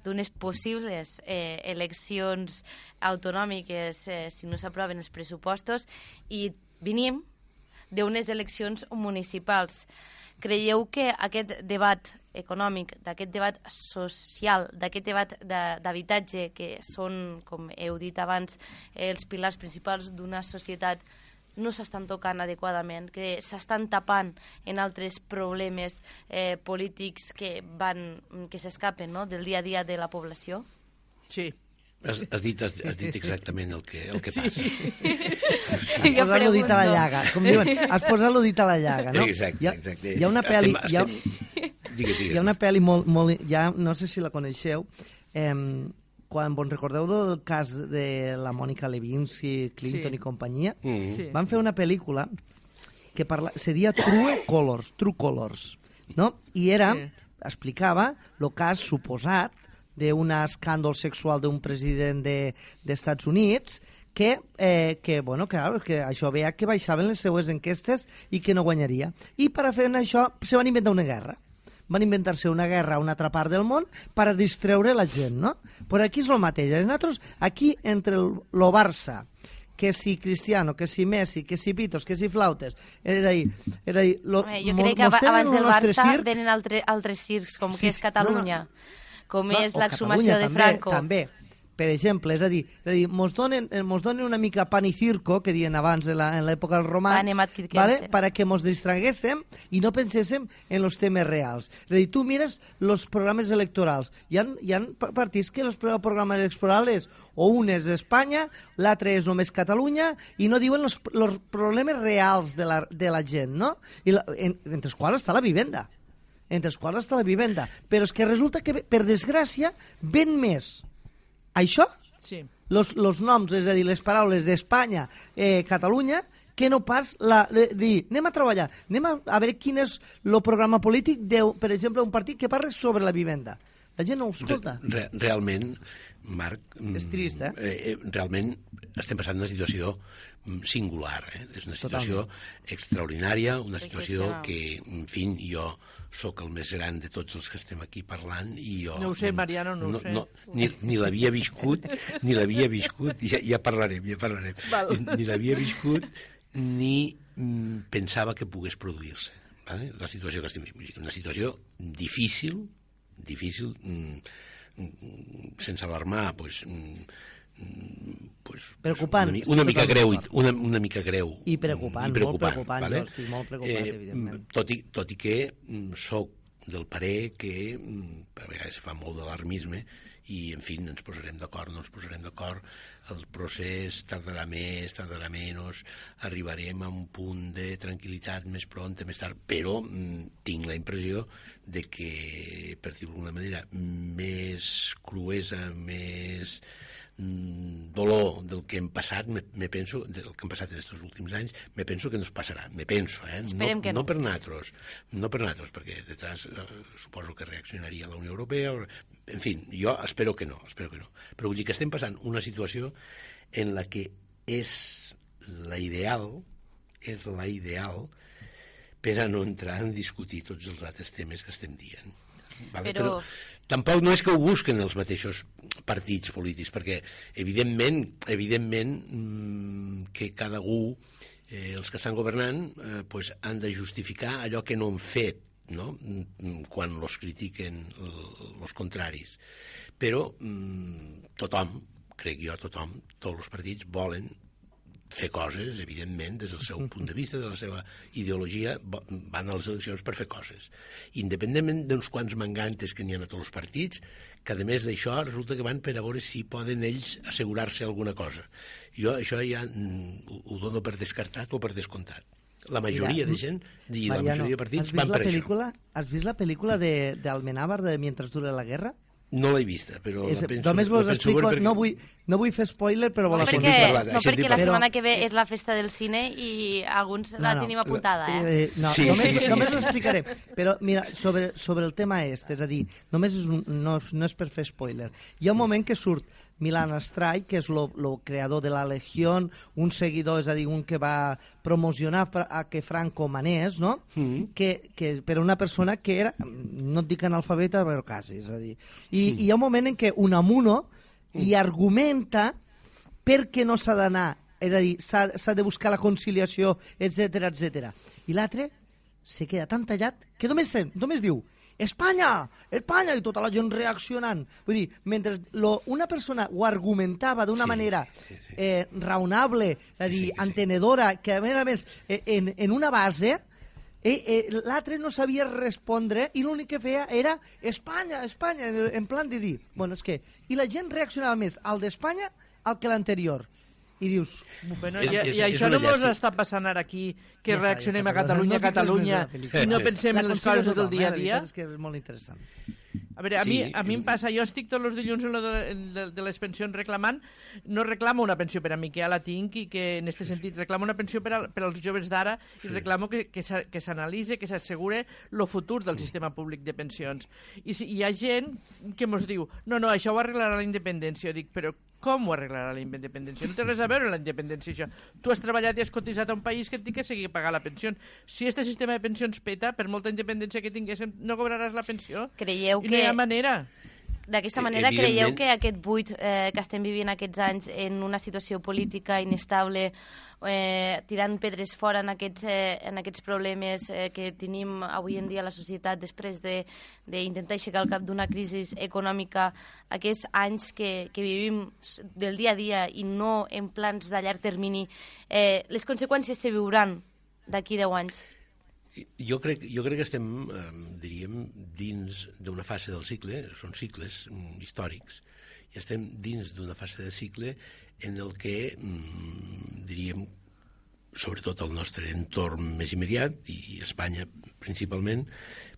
d'unes possibles eh, eleccions autonòmiques eh, si no s'aproven els pressupostos i venim d'unes eleccions municipals. Creieu que aquest debat econòmic, d'aquest debat social, d'aquest debat de- d'habitatge, que són, com heu dit abans, els pilars principals d'una societat, no s'estan tocant adequadament, que s'estan tapant en altres problemes eh, polítics que van que s'escapen no? del dia a dia de la població? Sí. Has, has, dit, has, has dit exactament el que, el que passa. Jo posar-lo dit a la llaga. Com diuen, [laughs] has posat-lo dit a la llaga, no? Exacte, hi ha, exacte. Hi ha una pel·li... Estem, Hi ha, estem... Digues, digues. hi ha una pel·li molt... molt ja, no sé si la coneixeu, eh, quan vos recordeu del cas de la Mònica Lewinsky, Clinton Sí. i companyia, Mm. Sí. van fer una pel·lícula que parla, se deia True Colors, True Colors, no? I era, Sí. explicava el cas suposat d'un escàndol sexual d'un president de- d'Estats Units que, eh, que, bueno, claro, que això veia que baixaven les seues enquestes i que no guanyaria. I per a fer això se van inventar una guerra van inventar-se una guerra a una altra part del món per a distreure la gent, no? Però aquí és el mateix. Nosaltres, aquí, entre el, lo Barça, que si Cristiano, que si Messi, que si Pitos, que si Flautes, és a dir, és a dir lo, Home, jo crec que abans el del Barça circ, venen altre, altres circs, com Sí, que és Catalunya, no, com No, és l'exhumació de també, Franco. També, per exemple, és a dir, és a dir mos, donen, eh, mos donen una mica pan i circo, que diuen abans en la- en l'època dels romans, vale? para que mos distraguéssim i no penséssim en los temes reals. És a dir, tu mires los programes electorals. Hi ha, hi ha pa- partits que els pro- programes electorals o un és Espanya, l'altre és només Catalunya, i no diuen los problemes reals de la, de la gent, no? I la, en, entre els quals està la vivenda entre els quals està la vivenda. Però és que resulta que, per desgràcia, ven més això, Sí. los, los noms, és a dir, les paraules d'Espanya, eh, Catalunya, que no pas la, le, dir, anem a treballar, anem a, a veure quin és el programa polític de, per exemple, un partit que parla sobre la vivenda. La gent no ho escolta. Re, realment, Marc... mm, És trist, eh? eh? Realment estem passant una situació mm, singular, eh? És una situació extraordinària, una situació que, en fi, jo sóc el més gran de tots els que estem aquí parlant i jo... No ho sé, Mariano, no ho sé. ni ni l'havia viscut, ni l'havia viscut, ja, ja parlarem, ja parlarem. Val. Ni l'havia viscut, ni mm, pensava que pogués produir-se. Vale? La situació que estem vivint, una situació difícil, difícil, mm, mm, sense alarmar, pues, mm, pues, Preocupant, Una, una mica greu, una, una mica greu. I preocupant, i molt preocupant, jo estic molt preocupat, evidentment. Tot i, tot i que sóc del parer que a vegades se fa molt d'alarmisme i, en fi, ens posarem d'acord, no ens posarem d'acord, el procés tardarà més, tardarà menys, arribarem a un punt de tranquil·litat més pront, més tard, però mm, tinc la impressió de que, per dir-ho d'alguna manera, més cruesa, més dolor del que hem passat, me, me penso, del que hem passat en aquests últims anys, me penso que no es passarà, me penso, eh? Esperem no, que no. no per nosaltres, no per nosaltres, perquè detrás eh, suposo que reaccionaria la Unió Europea, o- en fi, jo espero que no, espero que no. Però vull dir que estem passant una situació en la que és la ideal, és la ideal per a no entrar en discutir tots els altres temes que estem dient. Vale? Però- tampoc no és que ho busquen els mateixos partits polítics, perquè evidentment, evidentment mm, que cada un, eh, els que estan governant, eh, pues, han de justificar allò que no han fet, no? Mm, quan los critiquen els contraris. Però mm, tothom, crec jo, tothom, tots els partits volen fer coses, evidentment, des del seu punt de vista, de la seva ideologia, van a les eleccions per fer coses. Independentment d'uns quants mangantes que n'hi ha a tots els partits, que a més d'això resulta que van per a veure si poden ells assegurar-se alguna cosa. Jo això ja mm, ho, dono per descartat o per descomptat. La majoria Mira, de gent i la Mariano, majoria de partits van la per pel·lícula, Has vist la pel·lícula de, de de Mientras dure la guerra? No l'he vista, però És, la penso, només vos explico, perquè- no vull, no vull fer spoiler, però No, la perquè, parlar, no perquè la setmana que ve és la festa del cine i alguns la tenim apuntada, eh? Eh, no, Sí, només, sí, sí, només sí. ho explicaré. Però, mira, sobre, sobre el tema este, és a dir, només és un, no, no és per fer spoiler. Hi ha un moment que surt Milan Astray, que és el creador de la Legión, un seguidor, és a dir, un que va promocionar a que Franco manés, no? Mm. que, que per una persona que era, no et dic analfabeta, però quasi, és a dir. I, i hi ha un moment en què Unamuno li argumenta per què no s'ha d'anar, és a dir, s'ha s'ha de buscar la conciliació, etc etc. I l'altre se queda tan tallat que només, sent, només diu Espanya! Espanya! I tota la gent reaccionant. Vull dir, mentre lo, una persona ho argumentava d'una Sí, manera sí, sí. eh, raonable, és a dir, Sí, sí. entenedora, que a més a més, eh, en, en una base, eh, eh, l'altre no sabia respondre i l'únic que feia era Espanya, Espanya, en, en plan de dir, bueno, és que... I la gent reaccionava més al d'Espanya al que l'anterior. I dius, Bueno, És- i, és- i és això no mos està passant ara aquí, que Ja reaccionem ja a Catalunya, no Catalunya, i no pensem en les coses del dia a eh? Dia. és que és molt interessant. A veure, a, mi, Sí, a mi em passa, jo estic tots els dilluns en lo de, de, de les pensions reclamant, no reclamo una pensió per a mi, que ja la tinc i que en aquest sentit reclamo una pensió per, a, per als joves d'ara i reclamo que, que s'a- que s'analitze, que s'assegure el futur del sistema públic de pensions. I si, hi ha gent que mos diu, no, no, això ho arreglarà la independència. Jo dic, però com ho arreglarà la independència? No té res a veure la independència, això. Tu has treballat i has cotitzat a un país que et diu que sigui pagar la pensió. Si este sistema de pensions peta, per molta independència que tinguéssim, no cobraràs la pensió. Creieu I no hi que... ha manera. D'aquesta manera, creieu que aquest buit eh, que estem vivint aquests anys en una situació política inestable, eh, tirant pedres fora en aquests, eh, en aquests problemes eh, que tenim avui en dia a la societat després de- d'intentar aixecar el cap d'una crisi econòmica, aquests anys que, que vivim del dia a dia i no en plans de llarg termini, eh, les conseqüències se viuran d'aquí 10 anys? Jo crec, jo crec que estem, eh, diríem, dins d'una fase del cicle, són cicles mm, històrics, i estem dins d'una fase de cicle en el que, mm, diríem, sobretot el nostre entorn més immediat, i Espanya principalment,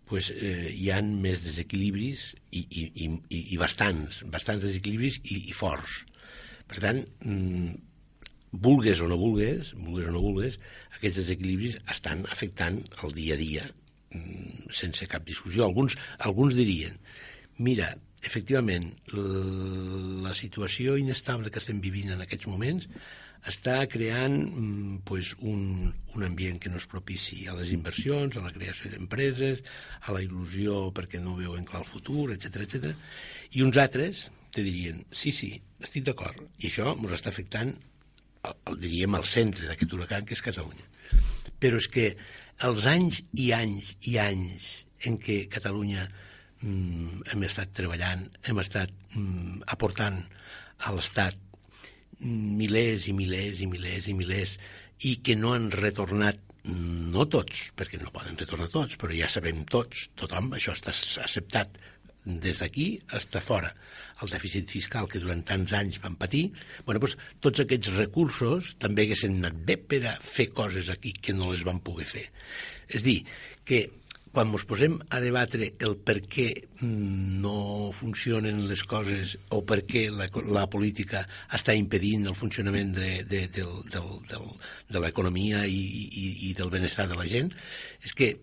pues, eh, hi han més desequilibris i, i, i, i bastants, bastants desequilibris i, i forts. Per tant, mm, vulgues o no vulgues, vulgues o no vulgues, aquests desequilibris estan afectant el dia a dia mm, sense cap discussió. Alguns, alguns dirien, mira, efectivament, la situació inestable que estem vivint en aquests moments està creant mm, pues, un, un ambient que no és propici a les inversions, a la creació d'empreses, a la il·lusió perquè no veuen clar el futur, etc etc. I uns altres te dirien, sí, sí, estic d'acord, i això ens està afectant el, diríem, al centre d'aquest huracan, que és Catalunya. Però és que els anys i anys i anys en què Catalunya mm, hem estat treballant, hem estat mm, aportant a l'Estat milers i milers i milers i milers i que no han retornat mm, no tots, perquè no poden retornar tots, però ja sabem tots, tothom, això està acceptat des d'aquí està fora el dèficit fiscal que durant tants anys van patir, bueno, doncs, tots aquests recursos també haguessin anat bé per a fer coses aquí que no les van poder fer. És dir, que quan ens posem a debatre el per què mm, no funcionen les coses o per què la, la política està impedint el funcionament de, de, del, del, del, de l'economia i, i, i del benestar de la gent, és que,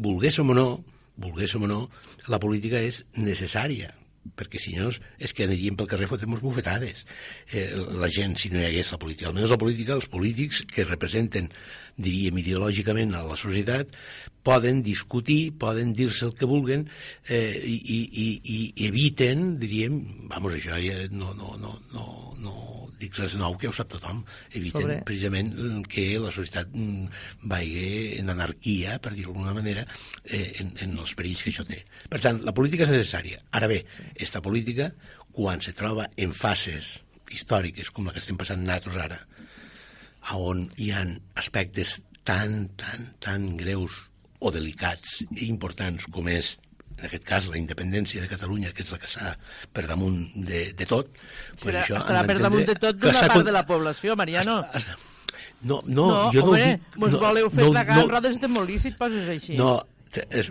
volguéssim o no, volguéssim o no, la política és necessària, perquè si no és que aniríem pel carrer fotem bufetades. Eh, la gent, si no hi hagués la política, almenys la política, els polítics que representen, diríem, ideològicament a la societat, poden discutir, poden dir-se el que vulguen eh, i, i, i, i eviten, diríem, vamos, això ja no, no, no, no, no dic res nou, que ho sap tothom, eviten Sobre- precisament mm, que la societat mm, vagi en anarquia, per dir-ho d'alguna manera, eh, en, en els perills que això té. Per tant, la política és necessària. Ara bé, esta política, quan se troba en fases històriques com la que estem passant nosaltres ara, on hi han aspectes tan, tan, tan greus o delicats i importants com és en aquest cas la independència de Catalunya, que és la que està per damunt de, de tot, pues Serà, això estarà per damunt de tot d'una s'ha part de la població, Mariano. Està- No, no, No, jo no home, ho dic... mos no, voleu fer no, tragar no, rodes de molí si et poses així. no,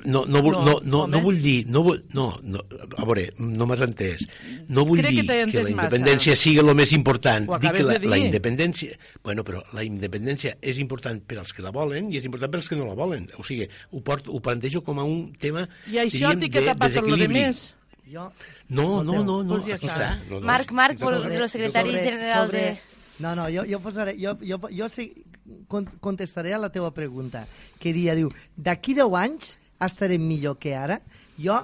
No, no, vull, No, no, no, no vull dir... No, vull, no, no, a veure, no m'has entès. No vull Crec que dir que, entès la massa. independència sigui el més important. Ho Dic que la, de dir. la independència... Bueno, però la independència és important per als que la volen i és important per als que no la volen. O sigui, ho, porto, ho plantejo com a un tema... I això diríem, tapat tot lo de desequilibri. més. Jo, No, no, no, no, Pues ja aquí està. està. No, no, Marc, Marc, el secretari general de... No, no, jo, jo posaré... Jo, jo, jo sí, con- contestaré a la teva pregunta, que dia, diu, d'aquí 10 anys estarem millor que ara? Jo,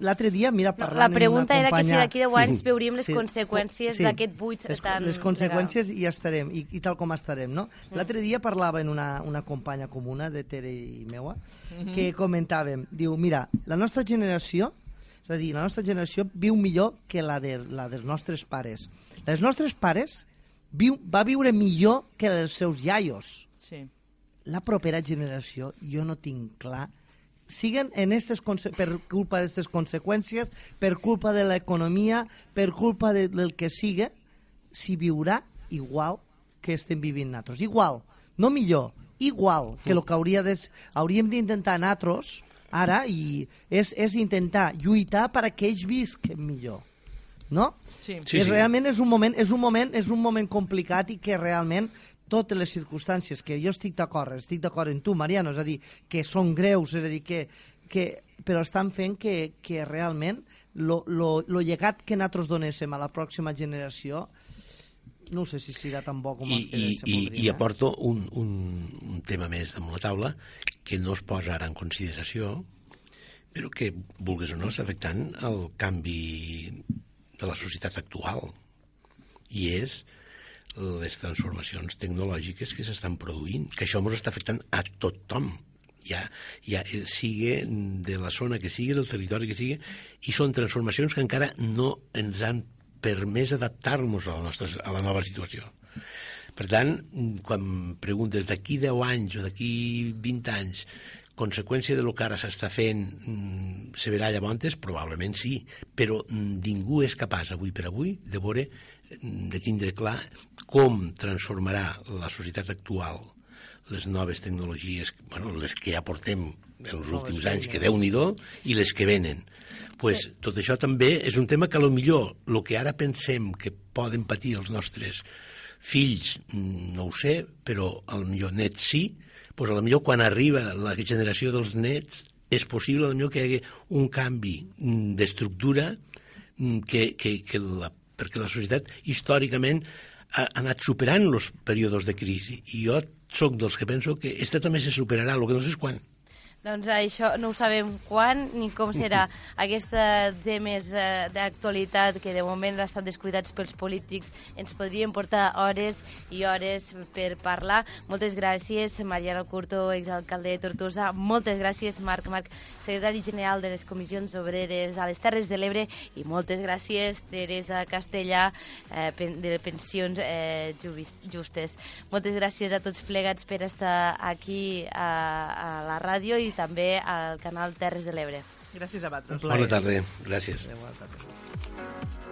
l'altre dia, mira, No, parlant la pregunta una era que si companya... d'aquí 10 anys veuríem les Sí, conseqüències sí, d'aquest buit les, tan Les conseqüències i estarem, i, i tal com estarem, no? Mm. L'altre dia parlava en una, una companya comuna de Tere i meua, Mm-hmm. que comentàvem, diu, mira, la nostra generació, és a dir, la nostra generació viu millor que la, de, la dels nostres pares. Les nostres pares viu, va viure millor que els seus iaios Sí. la propera generació jo no tinc clar siguen en estes per culpa d'aquestes conseqüències, per culpa de l'economia, per culpa de, del que siga, si viurà igual que estem vivint nosaltres. Igual, no millor, igual que el que hauria de, hauríem d'intentar nosaltres ara i és, és intentar lluitar perquè ells visquen millor. No? Sí. Sí, sí. realment és un moment, és un moment, és un moment complicat i que realment totes les circumstàncies que jo estic d'acord, estic d'acord en tu, Mariano, és a dir, que són greus, és a dir, que, que, però estan fent que, que realment lo, lo, lo llegat que nosaltres donéssim a la pròxima generació no sé si serà tan bo com I, i, i, podria. i aporto un, un, un tema més damunt la taula que no es posa ara en consideració però que, vulguis o no, està afectant el canvi de la societat actual i és les transformacions tecnològiques que s'estan produint, que això ens està afectant a tothom ja, ja eh, sigui de la zona que sigui, del territori que sigui, i són transformacions que encara no ens han permès adaptar-nos a, la nostra, a la nova situació. Per tant, quan preguntes d'aquí 10 anys o d'aquí 20 anys, conseqüència de lo que ara s'està fent mm, se verà llavors? Probablement sí, però mm, ningú és capaç avui per avui de veure, mm, de tindre clar com transformarà la societat actual les noves tecnologies, bueno, les que ja portem en els últims anys, que déu nhi i les que venen. Pues, tot això també és un tema que a lo millor el que ara pensem que poden patir els nostres fills, no ho sé, però a lo millor nets sí, pues a lo millor quan arriba la generació dels nets és possible a lo millor que hi hagi un canvi mm, d'estructura mm, que, que, que la, perquè la societat històricament ha, ha anat superant els períodes de crisi i jo sóc dels que penso que este també se superarà, el que no sé és quan. Doncs això no ho sabem quan ni com serà. [laughs] Aquesta temes eh, d'actualitat que de moment estan descuidats pels polítics ens podrien portar hores i hores per parlar. Moltes gràcies, Mariano Curto, exalcalde de Tortosa. Moltes gràcies, Marc Marc, secretari general de les comissions obreres a les Terres de l'Ebre. I moltes gràcies, Teresa Castellà, eh, de Pensions eh, Justes. Moltes gràcies a tots plegats per estar aquí a, a la ràdio i també al canal Terres de l'Ebre. Gràcies a vosaltres. Bona tarda, gràcies. Bona tarda.